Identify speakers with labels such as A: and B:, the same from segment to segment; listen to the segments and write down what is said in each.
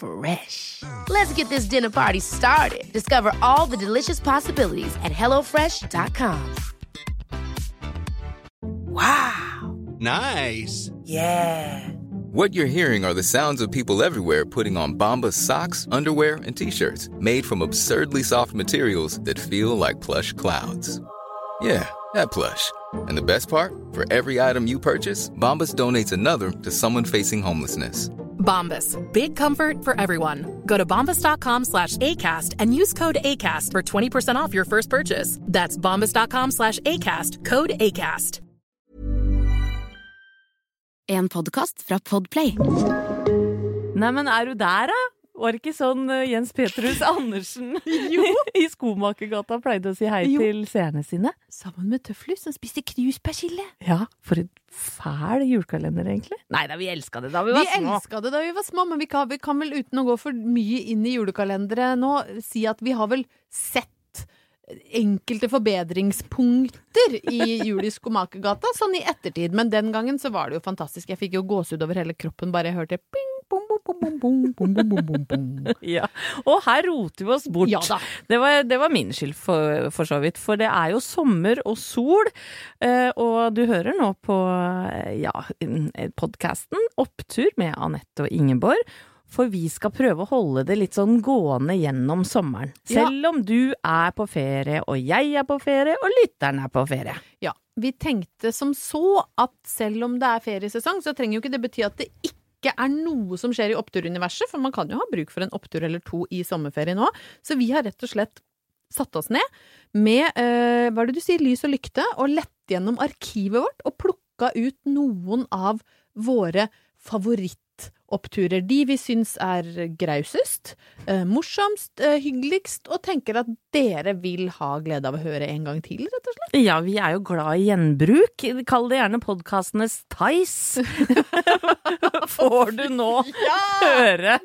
A: Fresh. Let's get this dinner party started. Discover all the delicious possibilities at hellofresh.com.
B: Wow.
C: Nice.
B: Yeah.
D: What you're hearing are the sounds of people everywhere putting on Bombas socks, underwear, and t-shirts made from absurdly soft materials that feel like plush clouds. Yeah, that plush. And the best part? For every item you purchase, Bombas donates another to someone facing homelessness.
E: Bombas. Big comfort for everyone. Go to bombas.com slash ACAST and use code ACAST for 20% off your first purchase. That's bombas.com slash ACAST. Code ACAST.
F: En podcast fra Podplay.
G: Neimen, er du der, da? Var det ikke sånn eh, Jens Petrus Andersen i Skomakergata pleide å si hei
H: Jo.
G: til seerne sine?
H: Sammen med Tøflus, som spiste knuspersille.
G: Ja, for en fæl julekalender, egentlig. Nei da, vi elska det da vi
H: Vi
G: var små.
H: elska det da vi var små, men vi kan, vi kan vel uten å gå for mye inn i julekalendere nå, si at vi har vel sett enkelte forbedringspunkter i Julie Skomakergata, sånn i ettertid. Men den gangen så var det jo fantastisk. Jeg fikk jo gåsehud over hele kroppen bare jeg hørte ping, Bom, bom, bom,
G: ja. Og her roter vi oss bort.
H: Ja,
G: det, var, det, var, min skyld, for, for, så vidt. For det er jo sommer og sol, eh, og du hører nå på eh, ja, podkasten Opptur med Anette og Ingeborg. For vi skal prøve å holde det litt sånn gående gjennom sommeren. Selv ja. om du er på ferie, og jeg er på ferie, og lytteren er på ferie.
H: Ja. Vi tenkte som så at selv om det er feriesesong, så trenger jo ikke det bety at det ikke er noe som skjer i oppturuniverset, for man kan jo ha bruk for en opptur eller to i sommerferien òg. Så vi har rett og slett satt oss ned med, eh, hva er det du sier, lys og lykte, og lett gjennom arkivet vårt og plukka ut noen av våre favorittoppturer. De vi syns er grausest, eh, morsomst, eh, hyggeligst, og tenker at dere vil ha glede av å høre en gang til, rett og slett.
G: Ja, vi er jo glad i gjenbruk. Kall det gjerne podkastenes Tice. Får du nå høre.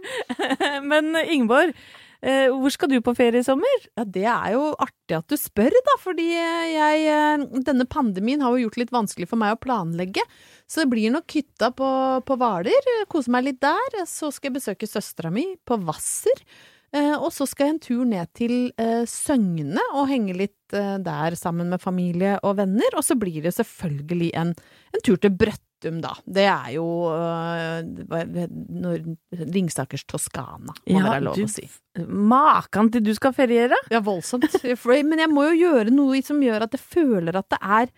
G: Men Ingeborg, eh, hvor skal du på ferie i sommer?
H: Ja, det er jo artig at du spør, da, fordi jeg Denne pandemien har jo gjort det litt vanskelig for meg å planlegge. Så det blir nok hytta på, på Hvaler. Kose meg litt der. Så skal jeg besøke søstera mi på Hvasser. Eh, og så skal jeg en tur ned til eh, Søgne og henge litt eh, der sammen med familie og venner. Og så blir det selvfølgelig en, en tur til Brøttum, da. Det er jo når, Ringsakers Toskana, må
G: Ja,
H: være lov
G: du-
H: å si.
G: Makan til du skal feriere!
H: Ja, voldsomt. Men jeg må jo gjøre noe som gjør at jeg føler at det er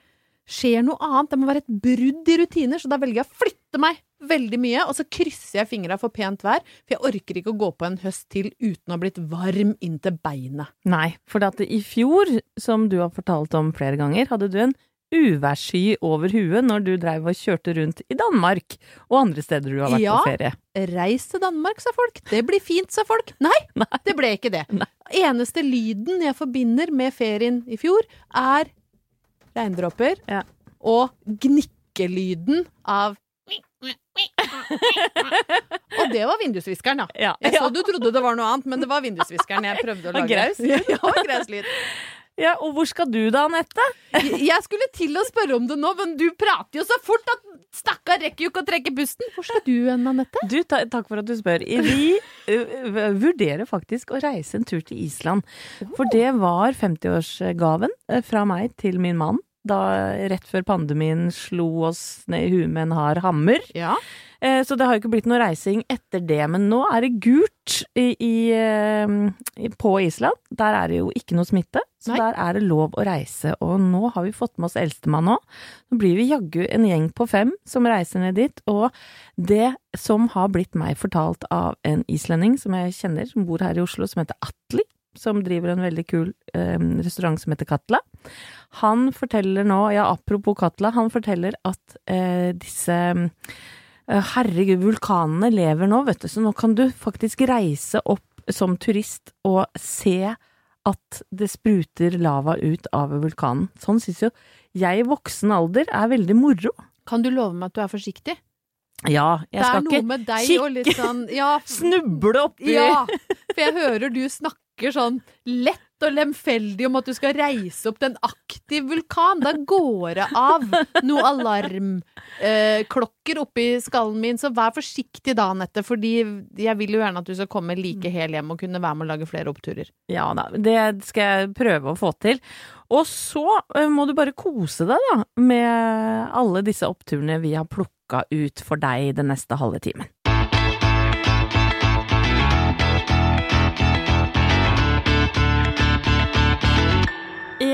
H: skjer noe annet. Det må være et brudd i rutiner, så da velger jeg å flytte meg veldig mye, og så krysser jeg fingra for pent vær, for jeg orker ikke å gå på en høst til uten å ha blitt varm inntil beinet.
G: Nei, for at i fjor, som du har fortalt om flere ganger, hadde du en uværssky over huet når du dreiv og kjørte rundt i Danmark og andre steder du har vært
H: Ja.
G: på ferie.
H: Ja, Reis til Danmark, sa folk. Det blir fint, sa folk. Nei, det ble ikke det. Eneste lyden jeg forbinder med ferien i fjor, er regndråper
G: Ja.
H: og gnikkelyden av Og det var vindusviskeren, da.
G: Ja.
H: Jeg så du trodde det var noe annet, men det var vindusviskeren jeg prøvde å lage.
G: graus.
H: Ja, graus lyd.
G: Ja, og hvor skal du da, Anette?
H: Jeg skulle til å spørre om det nå, men du prater jo så fort at stakkar rekker jo ikke å trekke pusten. Hvor skal du hen, Anette?
G: Du, ta, takk for at du spør. Vi vurderer faktisk å reise en tur til Island. For det var 50-årsgaven uh, fra meg til min mann da rett før pandemien slo oss ned i huet med en hard hammer.
H: Ja.
G: Eh, Så det har jo ikke blitt noe reising etter det, men nå er det gult i, i, eh, i- på Island. Der er det jo ikke noe smitte, så
H: Nei.
G: der er det lov å reise. Og nå har vi fått med oss eldstemann òg. Nå blir vi jaggu en gjeng på fem som reiser ned dit. Og det som har blitt meg fortalt av en islending som jeg kjenner, som bor her i Oslo, som heter Atli, som driver en veldig kul eh, restaurant som heter Katla. Han forteller nå, ja apropos Katla, han forteller at eh, disse eh, Herregud, vulkanene lever nå, vet du, så nå kan du faktisk reise opp som turist og se at det spruter lava ut av vulkanen. Sånn syns jo jeg i voksen alder er veldig moro.
H: Kan du love meg at du er forsiktig?
G: Ja, jeg skal ikke
H: og sånn ja,
G: snuble oppi
H: ja, for jeg hører du snakker sånn lett og lemfeldig om at du skal reise opp til en aktiv vulkan. Da går det av noen alarmklokker eh, oppi skallen min, så vær forsiktig da, Anette, fordi jeg vil jo gjerne at du skal komme like hel hjem og kunne være med å lage flere oppturer.
G: Ja da, det skal jeg prøve å få til. Og så eh, må du bare kose deg, da, med alle disse oppturene vi har plukka ut for deg den neste halve timen.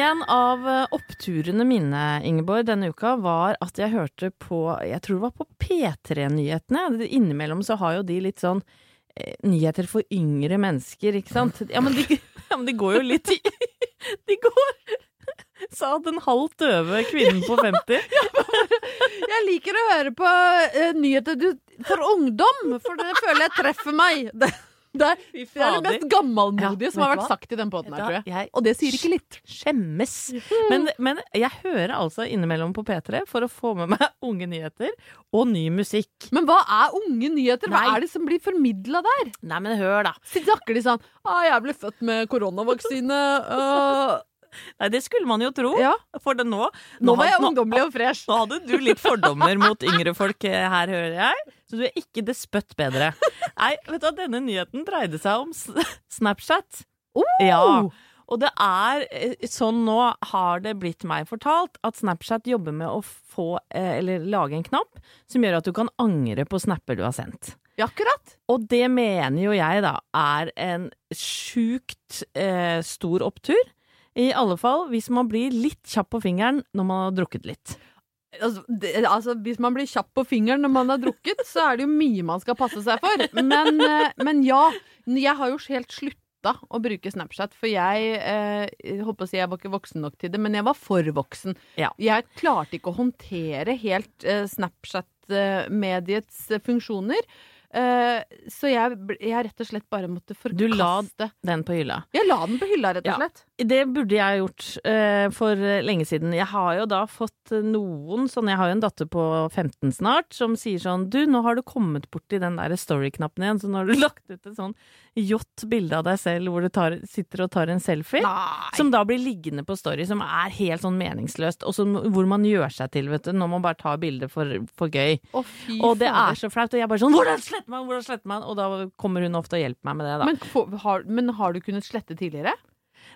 G: En av eh, oppturene mine, Ingeborg, denne uka var at jeg hørte på Jeg tror det var på P3-nyhetene. Innimellom så har jo de litt sånn eh, nyheter for yngre mennesker, ikke sant? Ja, men de, ja, men de går jo litt i De går Sa den halvt døve kvinnen på 50.
H: Jeg liker å høre på uh, nyheter du, for ungdom, for det føler jeg treffer meg. Det, det, er, det er det mest gammelmodige
G: Ja,
H: som har vært
G: hva?
H: sagt i den poden her, tror jeg.
G: Jeg
H: Og det sier ikke litt.
G: skjemmes. Men, men jeg hører altså innimellom på P3 for å få med meg unge nyheter og ny musikk.
H: Men hva er unge nyheter? Hva
G: Nei.
H: er det som blir formidla der?
G: Nei, men hør, da.
H: Snakker de sånn ah, 'Jeg ble født med koronavaksine'. øh,
G: Nei, det skulle man jo tro.
H: ja.
G: For det nå
H: Nå var jeg
G: nå-
H: ungdommelig og fresh.
G: Nå hadde du litt fordommer mot yngre folk eh, her, hører jeg. Så du er ikke det spøtt bedre. Nei, vet du hva, denne nyheten dreide seg om Snapchat. Snapchat. Ja. Og det er eh, sånn nå har det blitt meg fortalt at Snapchat jobber med å få, eh, eller lage en knapp som gjør at du kan angre på snapper du har sendt.
H: Ja, akkurat.
G: Og det mener jo jeg da er en sjukt eh, stor opptur. I alle fall hvis man blir litt kjapp på fingeren når man har drukket litt.
H: Altså, det, altså, hvis man blir kjapp på fingeren når man har drukket, så er det jo mye man skal passe seg for. Men, eh, men ja, jeg har jo helt slutta å bruke Snapchat, for jeg eh, jeg håper å si jeg var ikke voksen nok til det, men jeg var for voksen.
G: Ja.
H: Jeg klarte ikke å håndtere helt eh, Snapchat-mediets eh, funksjoner. Eh, så jeg, jeg rett og slett bare måtte
G: Du la
H: forkaste
G: den på hylla.
H: Jeg la den på hylla, rett og slett.
G: Det burde jeg gjort eh, for lenge siden. Jeg har jo da fått noen sånn Jeg har jo en datter på 15 snart som sier sånn Du, nå har du kommet borti den der story-knappen igjen, så nå har du lagt ut et sånn jått bilde av deg selv hvor du tar, sitter og tar en selfie.
H: Nei.
G: Som da blir liggende på story, som er helt sånn meningsløst, og som, hvor man gjør seg til, vet du, når man bare tar bilder for, for gøy.
H: Å,
G: Og det er så flaut, og jeg bare sånn 'Hvordan sletter man?' hvordan sletter man? Og da kommer hun ofte og hjelper meg med det, da.
H: Men, for, har, men har du kunnet slette tidligere?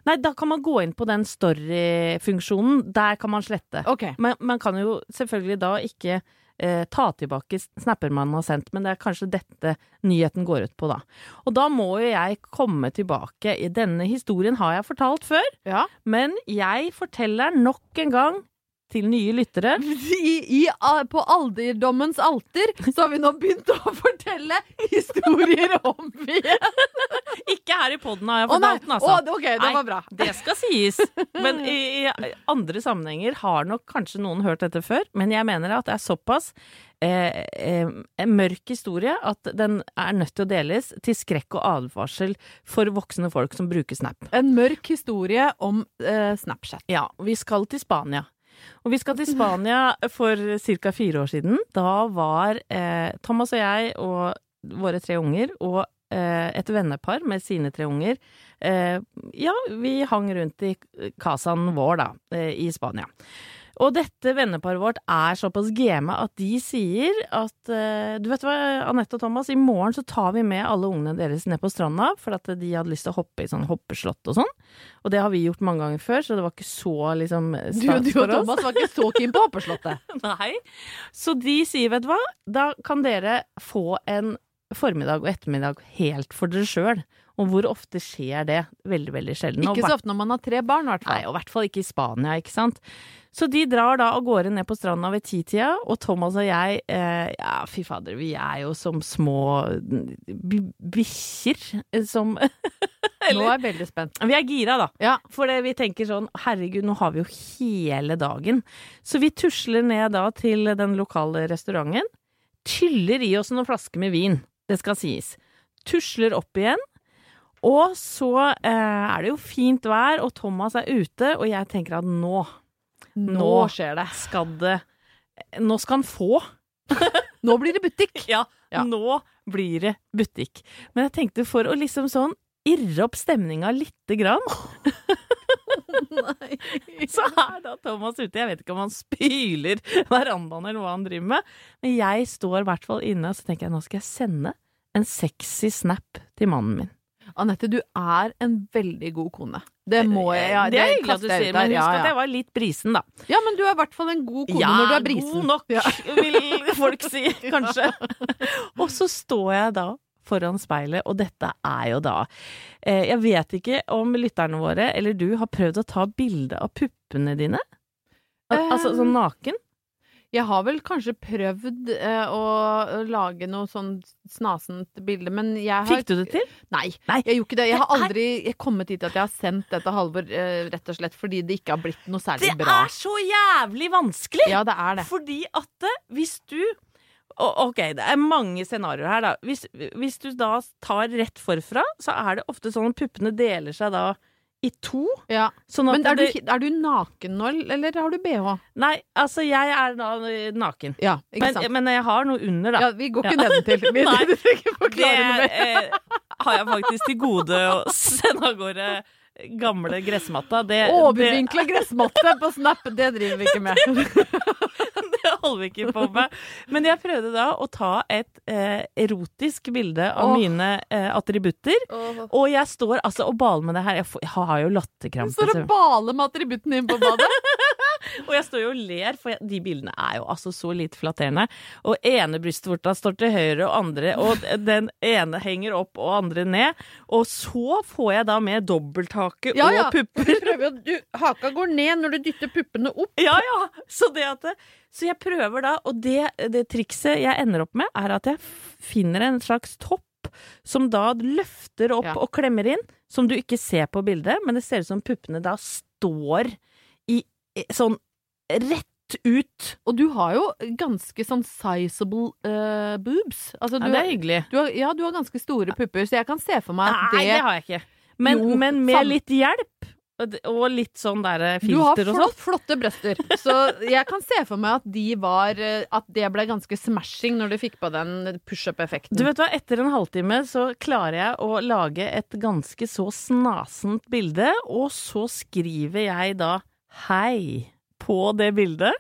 G: Nei, da kan man gå inn på den story-funksjonen. Der kan man slette.
H: Okay.
G: Men man kan jo selvfølgelig da ikke eh, ta tilbake snapper man har sendt, men det er kanskje dette nyheten går ut på, da. Og da må jo jeg komme tilbake. I denne historien har jeg fortalt før,
H: Ja.
G: men jeg forteller nok en gang til nye lyttere.
H: I, i, på alderdommens alter så har vi nå begynt å fortelle historier om igjen.
G: Ikke her i poden har jeg
H: nei!
G: fortalt den, altså.
H: Å, okay, det var bra.
G: Det skal sies. Men i, i andre sammenhenger har nok kanskje noen hørt dette før, men jeg mener at det er såpass eh, eh, mørk historie at den er nødt til å deles til skrekk og advarsel for voksne folk som bruker Snap.
H: En mørk historie om eh, Snapchat.
G: Ja, vi skal til Spania. Og vi skal til Spania for ca. fire år siden. Da var eh, Thomas og jeg og våre tre unger og eh, et vennepar med sine tre unger eh, Ja, vi hang rundt i casaen vår, da, eh, i Spania. Og dette venneparet vårt er såpass game at de sier at eh, Du vet hva, Anette og Thomas, i morgen så tar vi med alle ungene deres ned på stranda, for at de hadde lyst til å hoppe i sånn hoppeslott og sånn. Og det har vi gjort mange ganger før, så det var ikke så liksom
H: for
G: oss.
H: du og. Thomas var ikke så keen på Hoppeslottet.
G: Nei. Så de sier, vet du hva, da kan dere få en formiddag og ettermiddag helt for dere sjøl. Og hvor ofte skjer det? Veldig, veldig sjelden.
H: Ikke så ofte når man har tre barn, i hvert
G: Nei, og i hvert fall ikke i Spania, ikke sant. Så de drar da av gårde ned på stranda ved titida, og Thomas og jeg, eh, ja fy fader, vi er jo som små bikkjer som Eller,
H: Nå er jeg veldig spent.
G: Vi er gira, da.
H: Ja.
G: For vi tenker sånn, herregud, nå har vi jo hele dagen. Så vi tusler ned da til den lokale restauranten, tyller i oss noen flasker med vin, det skal sies. Tusler opp igjen, og så eh, er det jo fint vær, og Thomas er ute, og jeg tenker at nå,
H: Nå skjer det.
G: skal det Nå skal han få.
H: Nå blir det butikk.
G: Ja,
H: Ja.
G: nå blir det butikk. Men jeg tenkte for å liksom sånn irre opp stemninga lite grann, så er da Thomas ute. Jeg vet ikke om han spyler verandaen eller hva han driver med, men jeg står i hvert fall inne og så tenker jeg nå skal jeg sende en sexy snap til mannen min.
H: Anette, du er en veldig god kone. Det må jeg ja,
G: det er hyggelig at du sier, men husk
H: Ja,
G: at jeg var litt brisen, da.
H: ja, men du er i hvert fall en god kone når du er brisen.
G: god nok,
H: Ja.
G: vil folk si, kanskje. og så står jeg da foran speilet, og dette er jo da eh, Jeg vet ikke om lytterne våre, eller du, har prøvd å ta bilde av puppene dine? Al altså sånn naken?
H: Jeg har vel kanskje prøvd eh, å lage noe sånn snasent bilde, men jeg har
G: Fikk du det til?
H: Nei,
G: Nei.
H: jeg gjorde ikke det. Jeg har aldri jeg kommet hit at jeg har sendt det til Halvor, eh, rett og slett fordi det ikke har blitt noe særlig
G: Det
H: bra.
G: er så jævlig vanskelig!
H: Ja, det er det.
G: Fordi at eh, hvis du Ok, det er mange scenarioer her, da. Hvis, hvis du da tar rett forfra, så er det ofte sånn at puppene deler seg da i to.
H: Ja.
G: Sånn
H: Men er du, er du naken nå, eller har du bh?
G: Nei, altså, jeg er da eh, naken.
H: Ja, ikke
G: Men, men jeg har noe under, da.
H: Ja, vi går ikke
G: Ja.
H: nedentil. Vi
G: Nei, det eh, har jeg faktisk til gode å sende av gårde gamle gressmatta.
H: Overvinkla gressmatte på Snap, det driver vi ikke med.
G: Holder ikke på med. Men jeg prøvde da å ta et eh, erotisk bilde av
H: Åh.
G: mine eh, attributter. Og jeg står altså og baler med det her. Jeg, får, jeg har jo latterkrampe.
H: står og baler med attributtene dine på badet.
G: Og jeg står jo og ler, for de bildene er jo altså så lite flatterende. Og ene brystvorta står til høyre, og andre Og den ene henger opp, og andre ned. Og så får jeg da med dobbelthake
H: Ja, ja.
G: og pupper.
H: Du prøver du, haka går ned når du dytter puppene opp.
G: Ja, ja. Så, det så jeg prøver da, og det, det trikset jeg ender opp med, er at jeg finner en slags topp som da løfter opp
H: Ja.
G: og klemmer inn, som du ikke ser på bildet, men det ser ut som puppene da står sånn rett ut.
H: Og du har jo ganske sånn sizable uh, boobs. Altså, du,
G: Ja, det er hyggelig.
H: du har, ja, du har ganske store pupper, så jeg kan se for meg at
G: Nei, det
H: det
G: har jeg ikke. Men,
H: Jo,
G: men med
H: samme.
G: litt hjelp, og litt sånn der eh,
H: Du har
G: filter og
H: flott,
G: sånn.
H: flotte brøster, så jeg kan se for meg at de var eh, At det ble ganske smashing når du fikk på den pushup-effekten.
G: Du vet hva, etter en halvtime så klarer jeg å lage et ganske så snasent bilde, og så skriver jeg da hei på det bildet.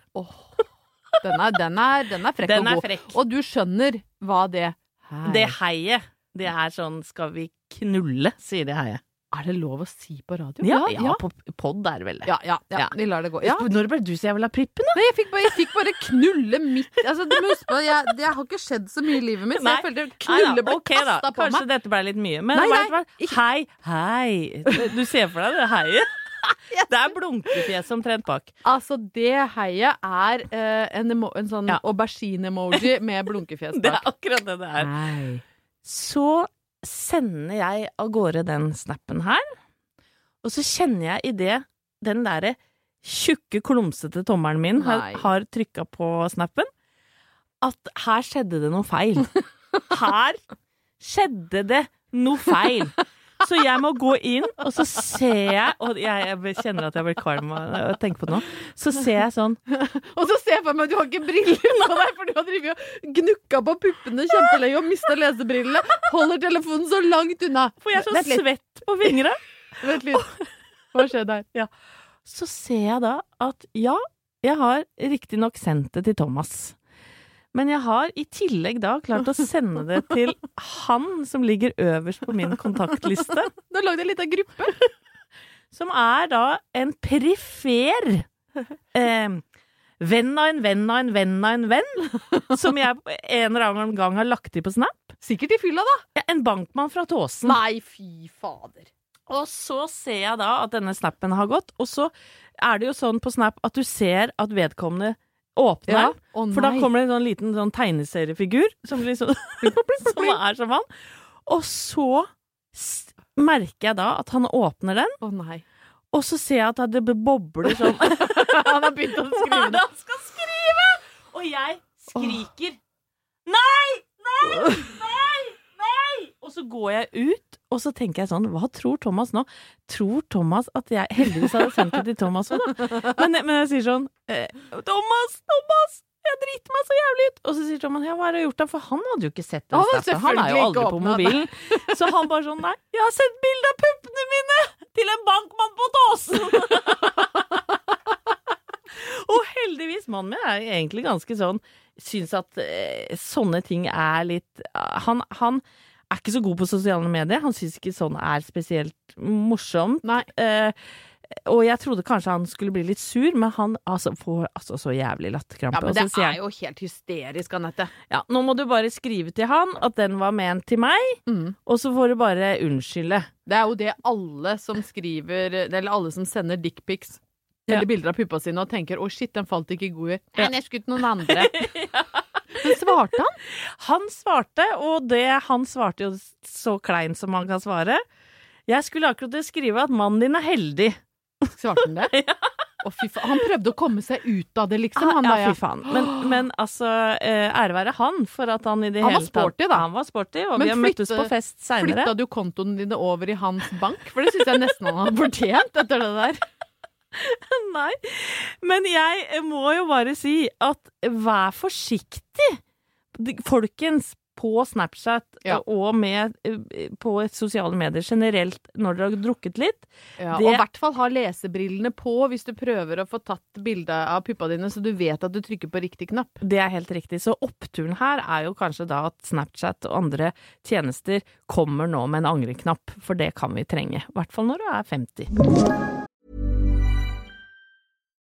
H: Den er, den er, den er frekk
G: Den
H: og god.
G: frekk.
H: Og du skjønner hva det hei.
G: Det heiet, det er sånn skal vi knulle, sier det heiet.
H: Er det lov å si på radio?
G: Ja, ja, på pod er det vel det.
H: ja, ja, ja.
G: Ja.
H: Vi lar det gå. Ja.
G: Når ble du så ha prippen, da?
H: Nei, jeg fikk bare, jeg fikk bare knulle midt altså, Du må huske på, jeg, Det har ikke skjedd så mye i livet mitt, så jeg følte knulle ble
G: okay,
H: kasta på
G: kanskje
H: meg.
G: dette ble litt mye. Men
H: Nei, nei,
G: hei, hei. Du ser for deg det heiet? Det er blunkefjes omtrent bak.
H: Altså, det heiet er uh, en, en sånn
G: Ja.
H: aubergine-emoji med blunkefjes
G: Det er akkurat det det er.
H: Nei.
G: Så sender jeg av gårde den snappen her, og så kjenner jeg idet den derre tjukke, klumsete tommelen min har,
H: Nei.
G: har trykka på snappen, at her skjedde det noe feil. Her skjedde det noe feil. Så jeg må gå inn, og så ser jeg Og jeg, jeg kjenner at jeg blir kvalm av å tenke på det nå. Så ser jeg sånn
H: Og så ser jeg for meg at du har ikke briller på deg, for du har drevet og gnukka på puppene kjempelenge og mista lesebrillene. Holder telefonen så langt unna.
G: For jeg er så svett på fingra.
H: Vent litt. Hva skjedde her? Ja.
G: så ser jeg da at ja, Jeg har riktignok sendt det til Thomas. Men jeg har i tillegg da klart å sende det til han som ligger øverst på min kontaktliste.
H: Du har lagd en liten gruppe.
G: Som er da en perifer eh, venn av en venn av en venn av en venn. Som jeg en eller annen gang har lagt i på Snap.
H: Sikkert i fylla, da.
G: Ja, En bankmann fra Tåsen.
H: Nei, fy fader.
G: Og så ser jeg da at denne snappen har gått, og så er det jo sånn på Snap at du ser at vedkommende åpner
H: Ja.
G: den.
H: Å,
G: For da kommer det en sånn liten sånn tegneseriefigur som, liksom, som er som han. Og så merker jeg da at han åpner den,
H: Å nei.
G: og så ser jeg at det bobler sånn
H: Han har begynt å
G: Hva
H: skrive
G: er det han skal skrive?! Og jeg skriker Nei! Nei! Nei! Nei! Og så går jeg ut, og så tenker jeg sånn Hva tror Thomas nå? Tror Thomas at jeg Heldigvis hadde sendt det til Thomas òg, da. Men, men jeg sier sånn eh, Thomas! Thomas! Jeg driter meg så jævlig ut! Og så sier Thomas ja, hva har du gjort da? For han hadde jo ikke sett den
H: Han
G: snappen. Han er jo aldri på mobilen. Så han bare sånn nei, jeg har sendt bilde av puppene mine til en bankmann på Tåsen! Og heldigvis, mannen min er egentlig ganske sånn Syns at eh, sånne ting er litt han, han er ikke så god på sosiale medier. Han syns ikke sånn er spesielt morsomt.
H: Nei.
G: Uh, og jeg trodde kanskje han skulle bli litt sur, men han altså, får altså så jævlig latterkrampe.
H: Ja, men det er
G: han,
H: jo helt hysterisk, Anette.
G: ja, nå må du bare skrive til han at den var ment til meg,
H: Mm.
G: og så får du bare unnskylde.
H: Det er jo det alle som skriver Eller alle som sender dickpics
G: Ja.
H: eller bilder av puppa sine og tenker 'å shit, den falt ikke god i'.
G: Ja.
H: Nei, jeg skulle til noen andre. Men svarte han?
G: Han svarte, og det han svarte jo så kleint som man kan svare. Jeg skulle akkurat skrive at mannen din er heldig.
H: Svarte han det? Å, fy faen. Han prøvde å komme seg ut av det, liksom. Han,
G: ja,
H: da,
G: fy faen. Men, men altså, eh, ære være han for at han i det
H: Han var
G: hele tatt
H: sporty, da.
G: Han var sporty, og
H: Men
G: vi har møttes på fest seinere.
H: Flytta du kontoene dine over i hans bank? For det syns jeg nesten han har fortjent etter det der.
G: Nei. Men jeg må jo bare si at vær forsiktig, folkens, på Snapchat
H: Ja.
G: og med, eh, på sosiale medier generelt når dere har drukket litt.
H: Ja,
G: Det-
H: Og i hvert fall ha lesebrillene på hvis du prøver å få tatt bilde av puppa dine, så du vet at du trykker på riktig knapp.
G: Det er helt riktig. Så oppturen her er jo kanskje da at Snapchat og andre tjenester kommer nå med en angreknapp, for det kan vi trenge. I hvert fall når du er 50.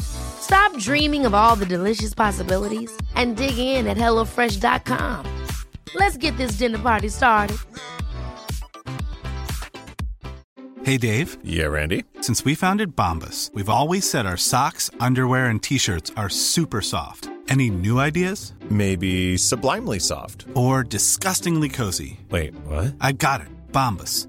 A: Stop dreaming of all the delicious possibilities and dig in at HelloFresh.com. Let's get this dinner party started.
C: Hey Dave,
I: Yeah, Randy.
C: since we founded Bombus, we've always said our socks, underwear, and t shirts are super soft. Any new ideas?
I: Maybe sublimely soft.
C: Or disgustingly cozy?
I: Wait, what?
C: I got it. Bombus.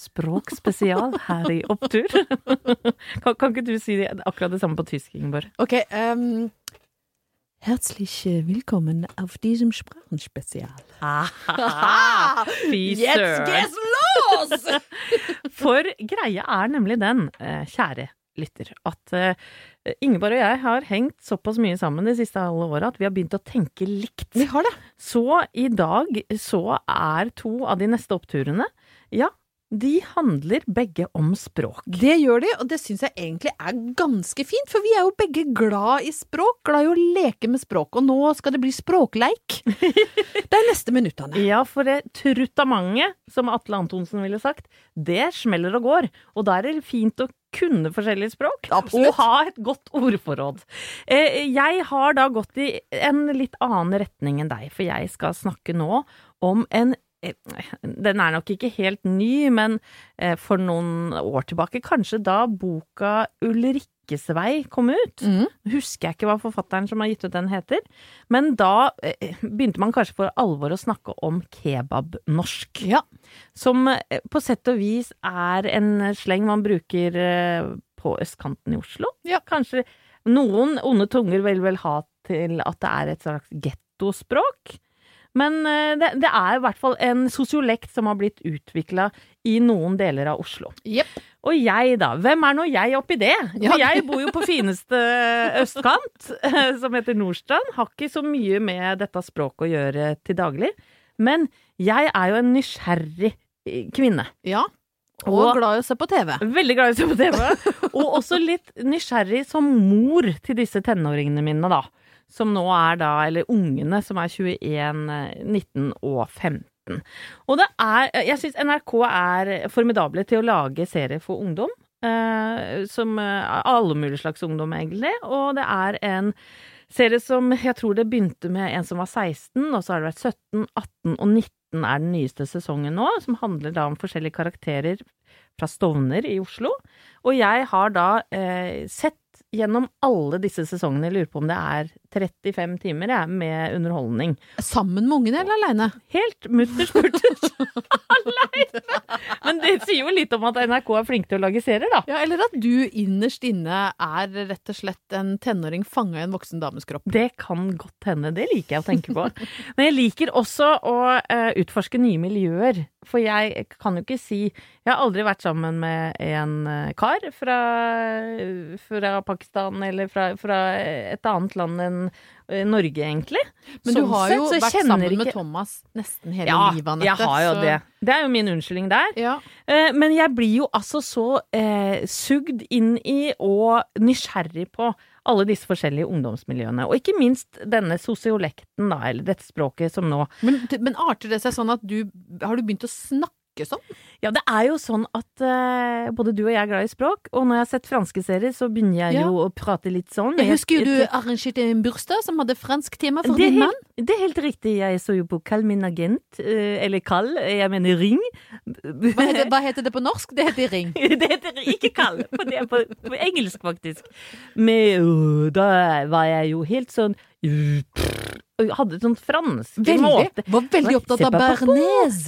G: språkspesial her i Opptur. kan, kan ikke du si det, akkurat det samme på tysk, Ingeborg?
H: Ok, um, Herzlich willkommen auf diesem Sprachenspezial.
G: Fy søren! For greia er nemlig den, eh, kjære lytter, at eh, Ingeborg og jeg har hengt såpass mye sammen de siste halve åra at vi har begynt å tenke likt.
H: Vi har det.
G: Så i dag så er to av de neste oppturene Ja, de handler begge om språk.
H: Det gjør de, og det syns jeg egentlig er ganske fint, for vi er jo begge glad i språk, glad i å leke med språk, og nå skal det bli språkleik. det er neste minuttene.
G: Ja, for det truttamentet, som Atle Antonsen ville sagt, det smeller og går. Og da er det fint å kunne forskjellige språk.
H: Absolutt.
G: Og ha et godt ordforråd. Eh, Jeg har da gått i en litt annen retning enn deg, for jeg skal snakke nå om en den er nok ikke helt ny, men eh, for noen år tilbake, kanskje da boka Ulrikkesvei kom ut.
H: Mm.
G: Husker jeg ikke hva forfatteren som har gitt ut den heter. Men da eh, begynte man kanskje for alvor å snakke om kebabnorsk.
H: Ja.
G: Som eh, på sett og vis er en sleng man bruker eh, på østkanten i Oslo.
H: Ja.
G: Kanskje noen onde tunger vil vel ha til at det er et slags gettospråk. Men eh, det, det er i hvert fall en sosiolekt som har blitt utvikla i noen deler av Oslo.
H: Yep.
G: Og jeg, da. Hvem er nå jeg oppi det?
H: Ja.
G: Jeg bor jo på fineste østkant, som heter Nordstrand. Har ikke så mye med dette språket å gjøre til daglig. Men jeg er jo en nysgjerrig eh, kvinne.
H: Ja. Og,
G: Og-
H: glad i å se på TV.
G: Veldig glad i å se på TV. Og også litt nysgjerrig som mor til disse tenåringene mine, da. Som nå er da, eller ungene som er 21, eh, 19 og 15. Og det er Jeg syns NRK er formidable til å lage serier for ungdom. Eh, som eh, alle mulige slags ungdom, egentlig. Og det er en serie som jeg tror det begynte med en som var 16, og så har det vært 17, 18 og 19 er den nyeste sesongen nå, som handler da om forskjellige karakterer fra Stovner i Oslo. Og jeg har da eh, sett gjennom alle disse sesongene, jeg lurer på om det er 35 timer jeg, med underholdning.
H: Sammen med ungene eller aleine?
G: Helt mutters mutters aleine! Men det sier jo litt om at NRK er flinke til å lage serier, da.
H: Ja, eller at du innerst inne er rett og slett en tenåring fanga i en voksen dames kropp.
G: Det kan godt hende, det liker jeg å tenke på. Men jeg liker også å eh, utforske nye miljøer. For jeg kan jo ikke si Jeg har aldri vært sammen med en eh, kar fra, fra Pakistan eller fra, fra et annet land enn eh, Norge, egentlig.
H: Men du
G: Sånn
H: har jo
G: sett,
H: vært
G: sammen
H: sammen med Thomas nesten hele
G: ja,
H: livet, Anette.
G: jeg har jo
H: så-
G: det. Det er jo min unnskyldning der.
H: Ja.
G: Eh, Men jeg blir jo altså så eh, sugd inn i og nysgjerrig på alle disse forskjellige ungdomsmiljøene. Og ikke minst denne sosiolekten, da, eller dette språket som nå
H: Men, men arter det seg sånn at du Har du begynt å snakke sånn?
G: Ja, det er jo sånn at uh, både du og jeg er glad i språk, og når jeg har sett franske serier, så begynner jeg
H: Ja.
G: jo å prate litt sånn.
H: Jeg husker jo du arrangerte en bursdag som hadde fransk tema for din mann.
G: det er helt riktig. Jeg så jo på Kall min agent, eh, eller Kall, jeg mener Ring.
H: Hva heter, hva heter det på norsk? Det heter ring.
G: Det heter ikke kall, for det er på, på engelsk, faktisk. Men uh, da var jeg jo helt sånn uh, hadde sånn fransk
H: Veldig.
G: måte.
H: Var veldig opptatt av bearnés.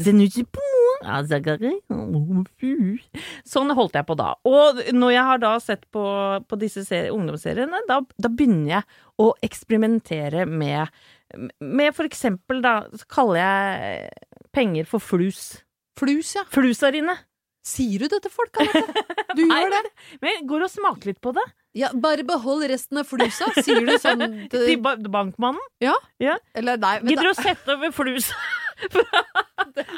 G: Sånn holdt jeg på da. Og når jeg har da sett på, på disse serie, ungdomsseriene, da, da begynner jeg å eksperimentere med Med for eksempel, da, så kaller jeg penger for flus.
H: Flus, ja.
G: Flusariene.
H: Sier du det til folk, Anette? Du gjør det.
G: Men jeg går og smaker litt på det.
H: Ja, bare behold resten av flusa, sier du sånn
G: Til bankmannen.
H: Ja?
G: Ja.
H: Eller nei,
G: Gidder du å sette over flus fra,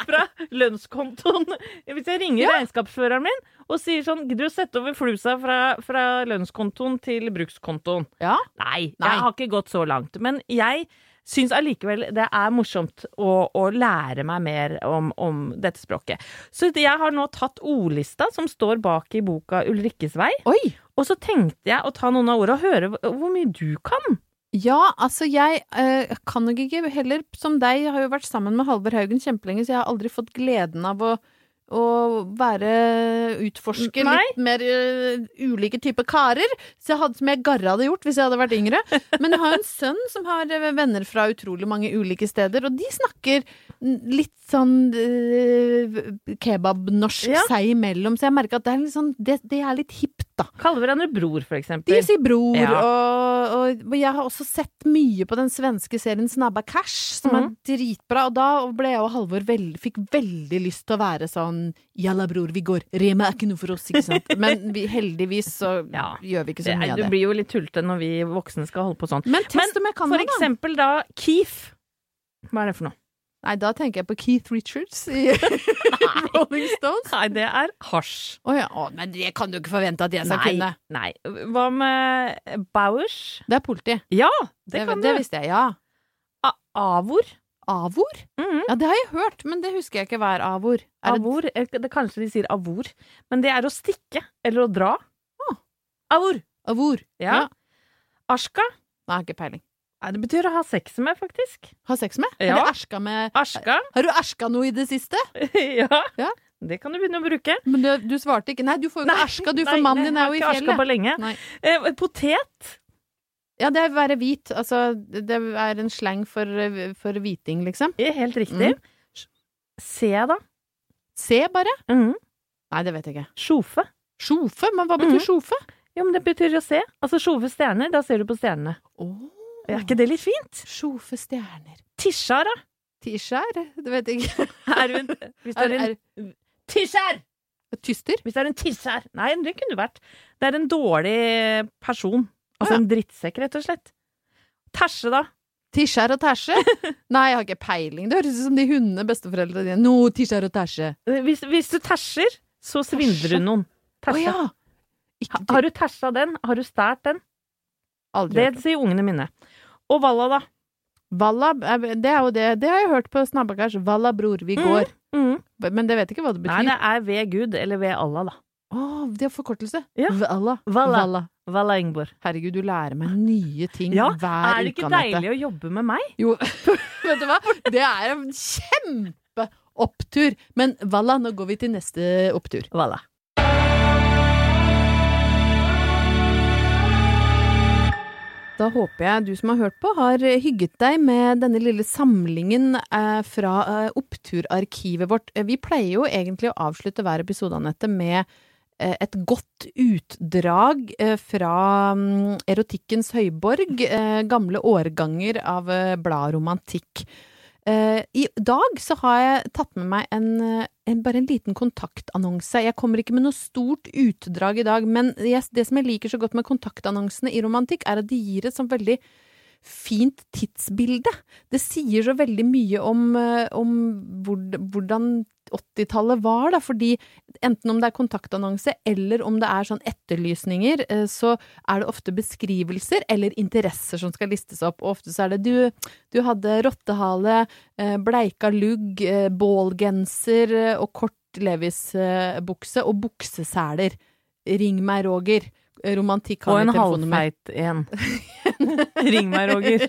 G: fra lønnskontoen? Hvis jeg ringer regnskapsføreren min og sier sånn Gidder du å sette over flusa fra, fra lønnskontoen til brukskontoen?
H: Ja?
G: Nei,
H: Nei.
G: jeg har ikke gått så langt. Men jeg syns allikevel det er morsomt å, å lære meg mer om, om dette språket. Så jeg har nå tatt ordlista som står bak i boka Ulrikkes vei.
H: Oi!
G: Og så tenkte jeg å ta noen av ordene og høre hvor mye du kan.
H: Ja, altså jeg eh, kan nok ikke heller som deg, jeg har jo vært sammen med Halvor Haugen kjempelenge, så jeg har aldri fått gleden av å, å være utforske
G: Nei.
H: litt mer uh, ulike typer karer, så jeg hadde, som jeg garra hadde gjort hvis jeg hadde vært yngre. Men jeg har en sønn som har eh, venner fra utrolig mange ulike steder, og de snakker litt sånn eh, kebabnorsk
G: Ja.
H: seg imellom, så jeg merker at det er sånn, det, det er litt hipt, da.
G: Kaller hverandre bror, for eksempel.
H: De sier bror,
G: Ja.
H: og, og, og jeg har også sett mye på den svenske serien Snabba Cash, som er
G: Mhm.
H: dritbra, og da ble jeg og Halvor veld, fikk veldig lyst til å være sånn Jalla, bror, vi går. Rema er ikke noe for oss, ikke sant? Men vi, heldigvis så
G: Ja.
H: gjør vi ikke så mye av det.
G: Du blir jo litt tullete når vi voksne skal holde på sånn.
H: Men test kan
G: for eksempel da Keef. Hva er det for noe?
H: Nei, da tenker jeg på Keith Richards i Rolling Stones.
G: Nei, det er hasj.
H: Å ja, å, men det kan du ikke forvente at jeg skal kunne.
G: nei. Hva med Bowers?
H: Det er politi.
G: Ja,
H: Det,
G: det kan
H: det
G: du.
H: visste jeg, ja.
G: A- Avor?
H: Avor?
G: Mhm.
H: Ja, det har jeg hørt, men det husker jeg ikke hva er avor. Er
G: Avor? Det... Det, kanskje de sier avor, men det er å stikke eller å dra.
H: Ah.
G: Avor.
H: avor?
G: Ja. Ashka?
H: Nei, ikke peiling.
G: Det betyr å ha sex med, faktisk.
H: Ha sex med?
G: Ja.
H: Eller erska med
G: Ashka?
H: Har du erska noe i det siste?
G: ja.
H: Ja.
G: Det kan du begynne å bruke.
H: Men du, du svarte ikke. Nei, du får jo ikke erska, du, for mannen din er jo i
G: ikke Ashka på lenge. Eh, potet?
H: Ja, det er å være hvit. Altså, det er en slang for, for hviting, liksom.
G: Helt riktig.
H: Mm.
G: Se, da.
H: Se, bare.
G: Mm.
H: Nei, det vet jeg ikke.
G: Sjofe.
H: Sjofe? Men hva betyr
G: mm.
H: sjofe?
G: Jo, men det betyr å se. Altså sjove stjerner, da ser du på stjernene. Er ikke det litt fint?
H: Sjofe stjerner.
G: Tisjar, da?
H: Tisjar? Det vet jeg ikke.
G: Er hun Hvis det er en Tisjær!
H: er tyster?
G: Hvis det er en tisjar Nei, det kunne vært. Det er en dårlig person. Altså
H: ah, ja.
G: en drittsekk, rett og slett. Tæsje, da?
H: Tisjar og tæsje? Nei, jeg har ikke peiling. Det høres ut som de hundene besteforeldrene dine. No, tisjar og tæsje.
G: Hvis, hvis du tæsjer, så svindler du noen. Tæsje.
H: Oh, ja!
G: Ha- Har du tæsja den? Har du stært den?
H: Aldri
G: Det sier ungene mine. Og Valla, da?
H: Valla, er- det er jo det. Det har jeg hørt på Snabbakars. Valla, bror, vi går.
G: Mm.
H: Men det vet ikke hva det betyr.
G: Nei, det er ved Gud, eller ved Allah, da.
H: Å, det er forkortelse.
G: Ja.
H: Valla.
G: Valla.
H: Valla.
G: Ingeborg.
H: Herregud, du lærer meg nye ting
G: Ja,
H: hver
G: er det ikke deilig å jobbe med meg?
H: Jo, vet du hva? Det er en kjempeopptur. Men Valla, nå går vi til neste opptur.
G: Valla.
H: Da håper jeg du som har hørt på, har hygget deg med denne lille samlingen eh, fra eh, oppturarkivet vårt. Eh, Vi pleier jo egentlig å avslutte hver episode, Anette, med eh, et godt utdrag eh, fra mm, erotikkens høyborg, eh, gamle årganger av eh, bladet Romantikk. Eh, I dag så har jeg tatt med meg en, eh, en, bare en liten kontaktannonse. Jeg kommer ikke med noe stort utdrag i dag, men det som jeg liker så godt med kontaktannonsene i romantikk, er at de gir et sånn veldig fint tidsbilde. Det sier så veldig mye om, eh, om hvordan 80-tallet var, da, fordi enten om det er kontaktannonse eller om det er sånn etterlysninger, eh, så er det ofte beskrivelser eller interesser som skal listes opp. Og ofte så er det du, du hadde rottehale, eh, bleika lugg, bålgenser og kort Levis-bukse og bukseseler. Ring meg, Roger. Romantikk har
G: Og en halvfeit en. Ring meg, Roger.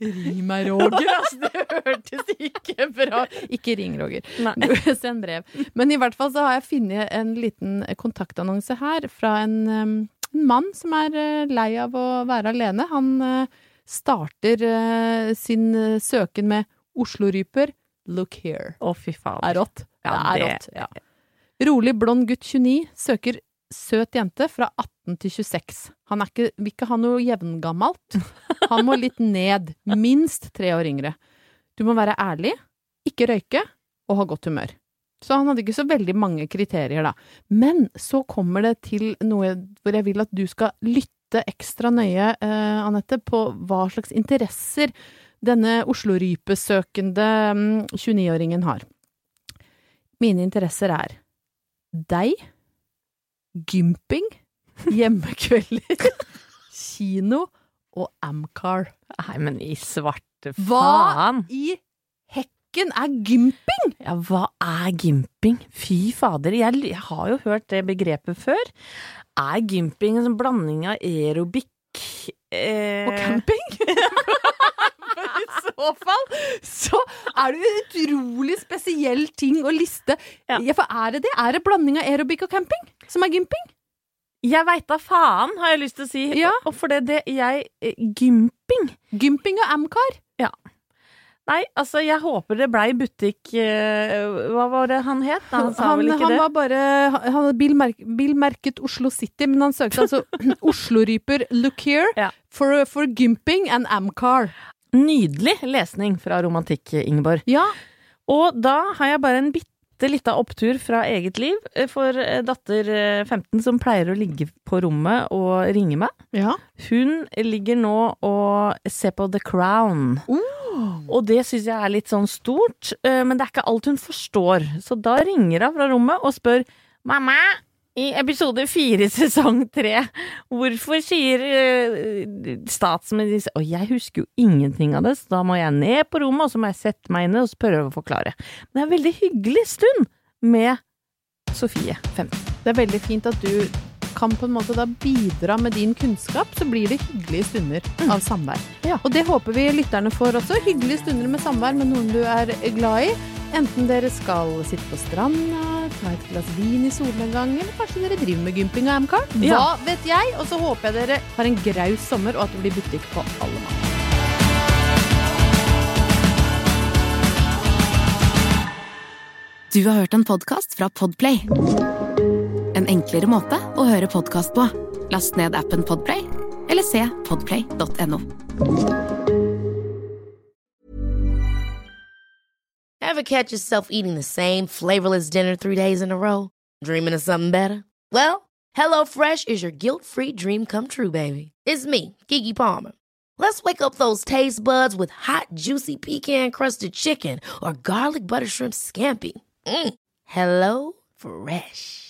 H: Ring meg, Roger, altså. Det hørtes ikke bra Ikke ring, Roger. Send brev. Men i hvert fall så har jeg funnet en liten kontaktannonse her fra en, en mann som er uh, lei av å være alene. Han uh, starter uh, sin søken med Oslo-ryper. Look here.
G: Å, fy faen.
H: Er rått.
G: Ja,
H: det er rått. Ja. Rolig blond gutt 29 søker søt jente fra 18 til 26. Han er ikke, vil ikke ha noe jevngammelt. Han må litt ned. Minst tre år yngre. Du må være ærlig, ikke røyke og ha godt humør. Så han hadde ikke så veldig mange kriterier, da. Men så kommer det til noe hvor jeg vil at du skal lytte ekstra nøye, eh, Anette, på hva slags interesser denne Oslo-rypesøkende mm, 29-åringen har. Mine interesser er deg, gymping, hjemmekvelder, kino og Amcar.
G: Nei, men i svarte faen!
H: Hva i hekken er gymping?
G: Ja, hva er gymping? Fy fader, jeg, jeg har jo hørt det begrepet før. Er gymping en sånn blanding av aerobic eh,
H: Og camping? For I så fall så er det en utrolig spesiell ting å liste.
G: Ja.
H: Ja, for er det det? Er det blanding av aerobic og camping som er gymping?
G: Jeg veit da faen, har jeg lyst til å si.
H: Ja.
G: Og for det, det jeg eh, Gymping?
H: Gymping og Amcar?
G: Nei, altså, jeg håper det blei butikk eh, Hva var det han het? Nei, han sa
H: Han,
G: vel ikke
H: han
G: det?
H: var bare Han hadde bilmerk, bilmerket Oslo City, men han søkte altså Oslo-ryper look here
G: Ja.
H: for, for gymping and Amcar.
G: Nydelig lesning fra romantikk, Ingeborg.
H: Ja,
G: Og da har jeg bare en bitte bitte lita opptur fra eget liv eh, for eh, datter eh, 15 som pleier å ligge på rommet og ringe meg.
H: Ja.
G: Hun ligger nå og ser på The Crown. Og det syns jeg er litt sånn stort, eh, men det er ikke alt hun forstår. Så da ringer hun fra rommet og spør Mamma, i episode fire sesong tre, hvorfor sier uh, statsminister Og jeg husker jo ingenting av det, så da må jeg ned på rommet, og så må jeg sette meg inn og prøve å forklare. Men det er en veldig hyggelig stund med Sofie 15.
H: Det er veldig fint at du kan på en måte da bidra med din kunnskap, så blir det hyggelige stunder av samvær.
G: Ja.
H: Og det håper vi lytterne får også. Hyggelige stunder med samvær med noen du er glad i. Enten dere skal sitte på stranda, ta et glass vin i solnedgang, eller kanskje dere driver med gymping og amcar. Hva
G: Ja.
H: vet jeg? Og så håper jeg dere har en graus sommer, og at det blir butikk på alle mann.
F: Du har hørt en podkast fra Podplay. En enklere måte å høre podkast på. Last ned appen Podplay, eller se podplay.no.
A: Ever catch yourself eating the same flavorless dinner three days in a row? Dreaming of something better? Well, HelloFresh is your guilt-free dream come true, baby. It's me, Gigi Palmer. Let's wake up those taste buds with hot, juicy pecan-crusted chicken or garlic butter shrimp scampi. Mm. Hello Fresh.